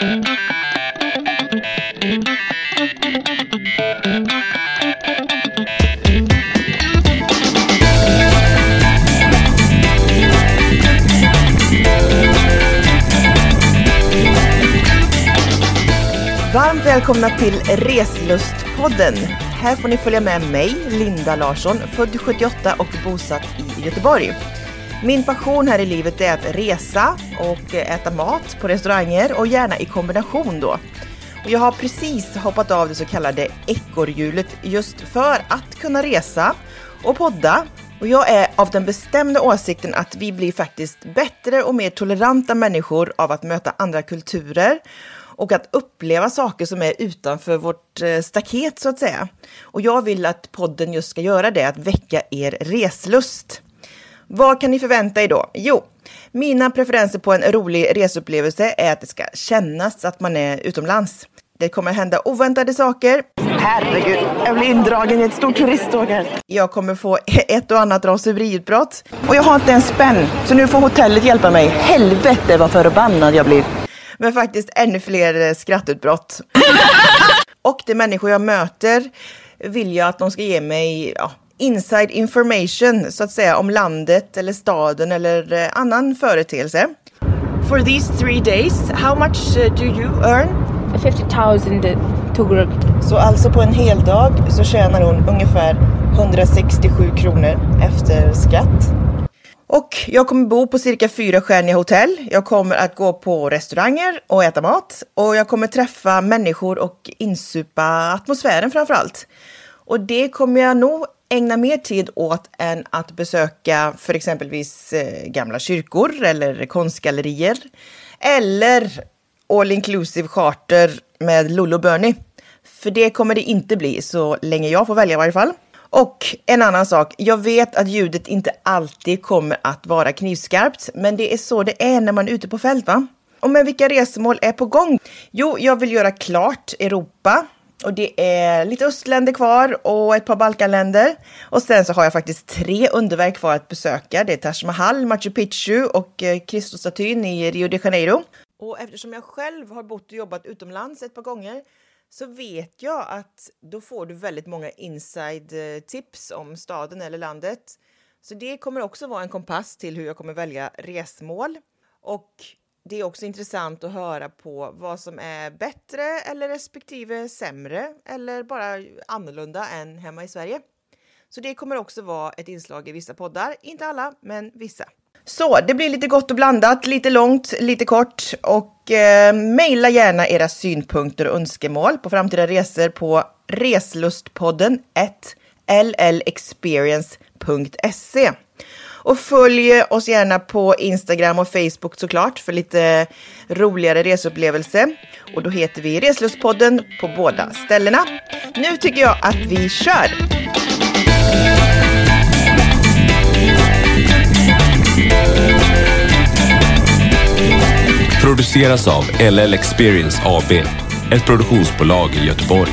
Varmt välkomna till Reslustpodden. Här får ni följa med mig, Linda Larsson, född 78 och bosatt i Göteborg. Min passion här i livet är att resa och äta mat på restauranger och gärna i kombination då. Och jag har precis hoppat av det så kallade ekorrhjulet just för att kunna resa och podda. Och jag är av den bestämda åsikten att vi blir faktiskt bättre och mer toleranta människor av att möta andra kulturer och att uppleva saker som är utanför vårt eh, staket så att säga. Och jag vill att podden just ska göra det, att väcka er reslust. Vad kan ni förvänta er då? Jo, mina preferenser på en rolig resupplevelse är att det ska kännas att man är utomlands. Det kommer hända oväntade saker. Herregud, jag blir indragen i ett stort turisttåg här. Jag kommer få ett och annat raseriutbrott. Och jag har inte en spänn, så nu får hotellet hjälpa mig. Helvete vad förbannad jag blir men faktiskt ännu fler eh, skrattutbrott. och de människor jag möter vill jag att de ska ge mig ja, inside information så att säga om landet eller staden eller eh, annan företeelse. For these three days, how much uh, do you earn? 50,000 tugruk. Så alltså på en hel dag så tjänar hon ungefär 167 kronor efter skatt. Och jag kommer bo på cirka fyra stjärniga hotell. Jag kommer att gå på restauranger och äta mat. Och jag kommer träffa människor och insupa atmosfären framför allt. Och det kommer jag nog ägna mer tid åt än att besöka för exempelvis eh, gamla kyrkor eller konstgallerier. Eller all inclusive charter med Lollo Bernie. För det kommer det inte bli så länge jag får välja i varje fall. Och en annan sak, jag vet att ljudet inte alltid kommer att vara knivskarpt, men det är så det är när man är ute på fält va? Och med vilka resmål är på gång? Jo, jag vill göra klart Europa. Och det är lite östländer kvar och ett par Balkanländer. Och sen så har jag faktiskt tre underverk kvar att besöka. Det är Taj Mahal, Machu Picchu och eh, Kristusstatyn i Rio de Janeiro. Och eftersom jag själv har bott och jobbat utomlands ett par gånger så vet jag att då får du väldigt många inside eh, tips om staden eller landet. Så det kommer också vara en kompass till hur jag kommer välja resmål. Och det är också intressant att höra på vad som är bättre eller respektive sämre eller bara annorlunda än hemma i Sverige. Så det kommer också vara ett inslag i vissa poddar, inte alla, men vissa. Så det blir lite gott och blandat, lite långt, lite kort och eh, mejla gärna era synpunkter och önskemål på framtida resor på reslustpodden llexperience.se. Och följ oss gärna på Instagram och Facebook såklart för lite roligare reseupplevelse. Och då heter vi Reslustpodden på båda ställena. Nu tycker jag att vi kör! Produceras av LL Experience AB, ett produktionsbolag i Göteborg.